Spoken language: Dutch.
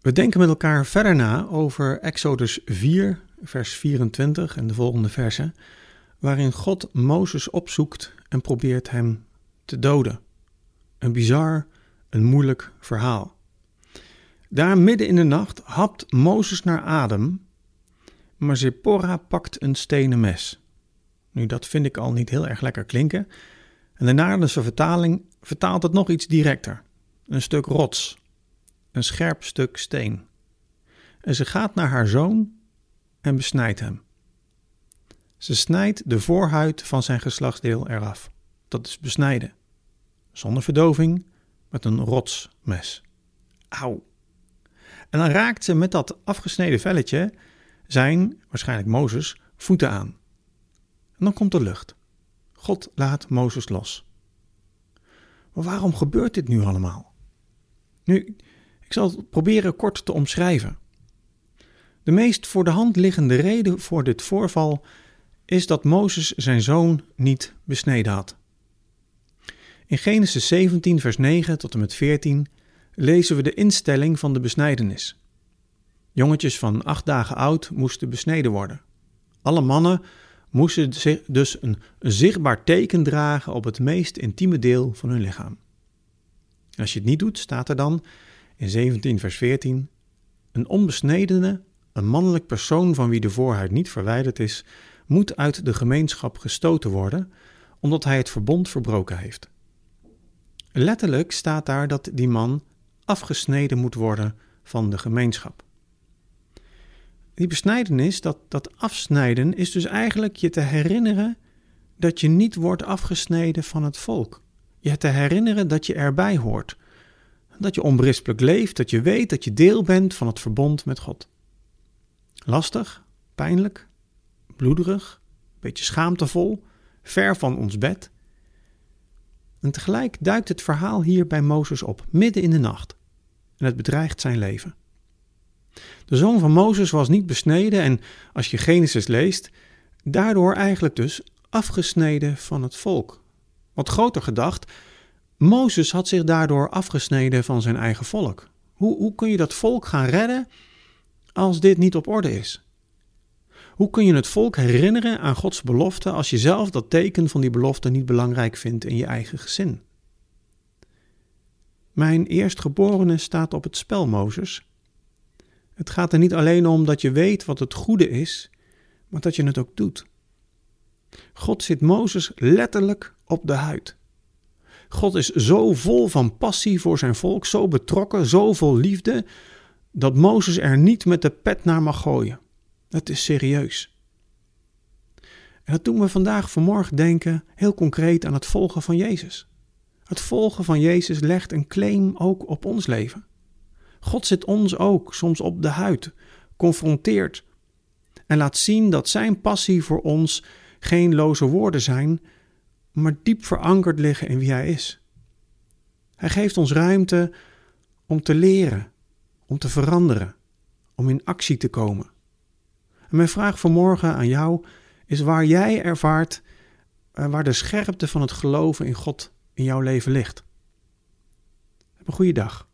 We denken met elkaar verder na over Exodus 4, vers 24 en de volgende versen, waarin God Mozes opzoekt en probeert hem te doden. Een bizar, een moeilijk verhaal. Daar midden in de nacht hapt Mozes naar adem, maar Zipporah pakt een stenen mes. Nu, dat vind ik al niet heel erg lekker klinken. En de Nederlandse vertaling vertaalt het nog iets directer. Een stuk rots, een scherp stuk steen. En ze gaat naar haar zoon en besnijdt hem. Ze snijdt de voorhuid van zijn geslachtsdeel eraf. Dat is besnijden. Zonder verdoving, met een rotsmes. Auw. En dan raakt ze met dat afgesneden velletje zijn, waarschijnlijk Mozes, voeten aan. En dan komt de lucht. God laat Mozes los. Maar waarom gebeurt dit nu allemaal? Nu, ik zal het proberen kort te omschrijven. De meest voor de hand liggende reden voor dit voorval is dat Mozes zijn zoon niet besneden had. In Genesis 17, vers 9 tot en met 14 lezen we de instelling van de besnijdenis. Jongetjes van acht dagen oud moesten besneden worden. Alle mannen moesten dus een zichtbaar teken dragen op het meest intieme deel van hun lichaam. als je het niet doet, staat er dan in 17 vers 14: Een onbesnedene, een mannelijk persoon van wie de voorhuid niet verwijderd is, moet uit de gemeenschap gestoten worden, omdat hij het verbond verbroken heeft. Letterlijk staat daar dat die man afgesneden moet worden van de gemeenschap. Die besnijdenis, dat, dat afsnijden, is dus eigenlijk je te herinneren dat je niet wordt afgesneden van het volk. Je te herinneren dat je erbij hoort. Dat je onberispelijk leeft, dat je weet dat je deel bent van het verbond met God. Lastig, pijnlijk, bloederig, een beetje schaamtevol, ver van ons bed. En tegelijk duikt het verhaal hier bij Mozes op, midden in de nacht. En het bedreigt zijn leven. De zoon van Mozes was niet besneden en, als je Genesis leest, daardoor eigenlijk dus afgesneden van het volk. Wat groter gedacht, Mozes had zich daardoor afgesneden van zijn eigen volk. Hoe, hoe kun je dat volk gaan redden als dit niet op orde is? Hoe kun je het volk herinneren aan Gods belofte als je zelf dat teken van die belofte niet belangrijk vindt in je eigen gezin? Mijn eerstgeborene staat op het spel, Mozes. Het gaat er niet alleen om dat je weet wat het goede is, maar dat je het ook doet. God zit Mozes letterlijk op de huid. God is zo vol van passie voor zijn volk, zo betrokken, zo vol liefde, dat Mozes er niet met de pet naar mag gooien. Het is serieus. En dat doet me vandaag vanmorgen denken heel concreet aan het volgen van Jezus. Het volgen van Jezus legt een claim ook op ons leven. God zit ons ook soms op de huid, confronteert en laat zien dat Zijn passie voor ons geen loze woorden zijn, maar diep verankerd liggen in wie Hij is. Hij geeft ons ruimte om te leren, om te veranderen, om in actie te komen. En mijn vraag vanmorgen aan jou is waar jij ervaart eh, waar de scherpte van het geloven in God in jouw leven ligt. Heb een goede dag.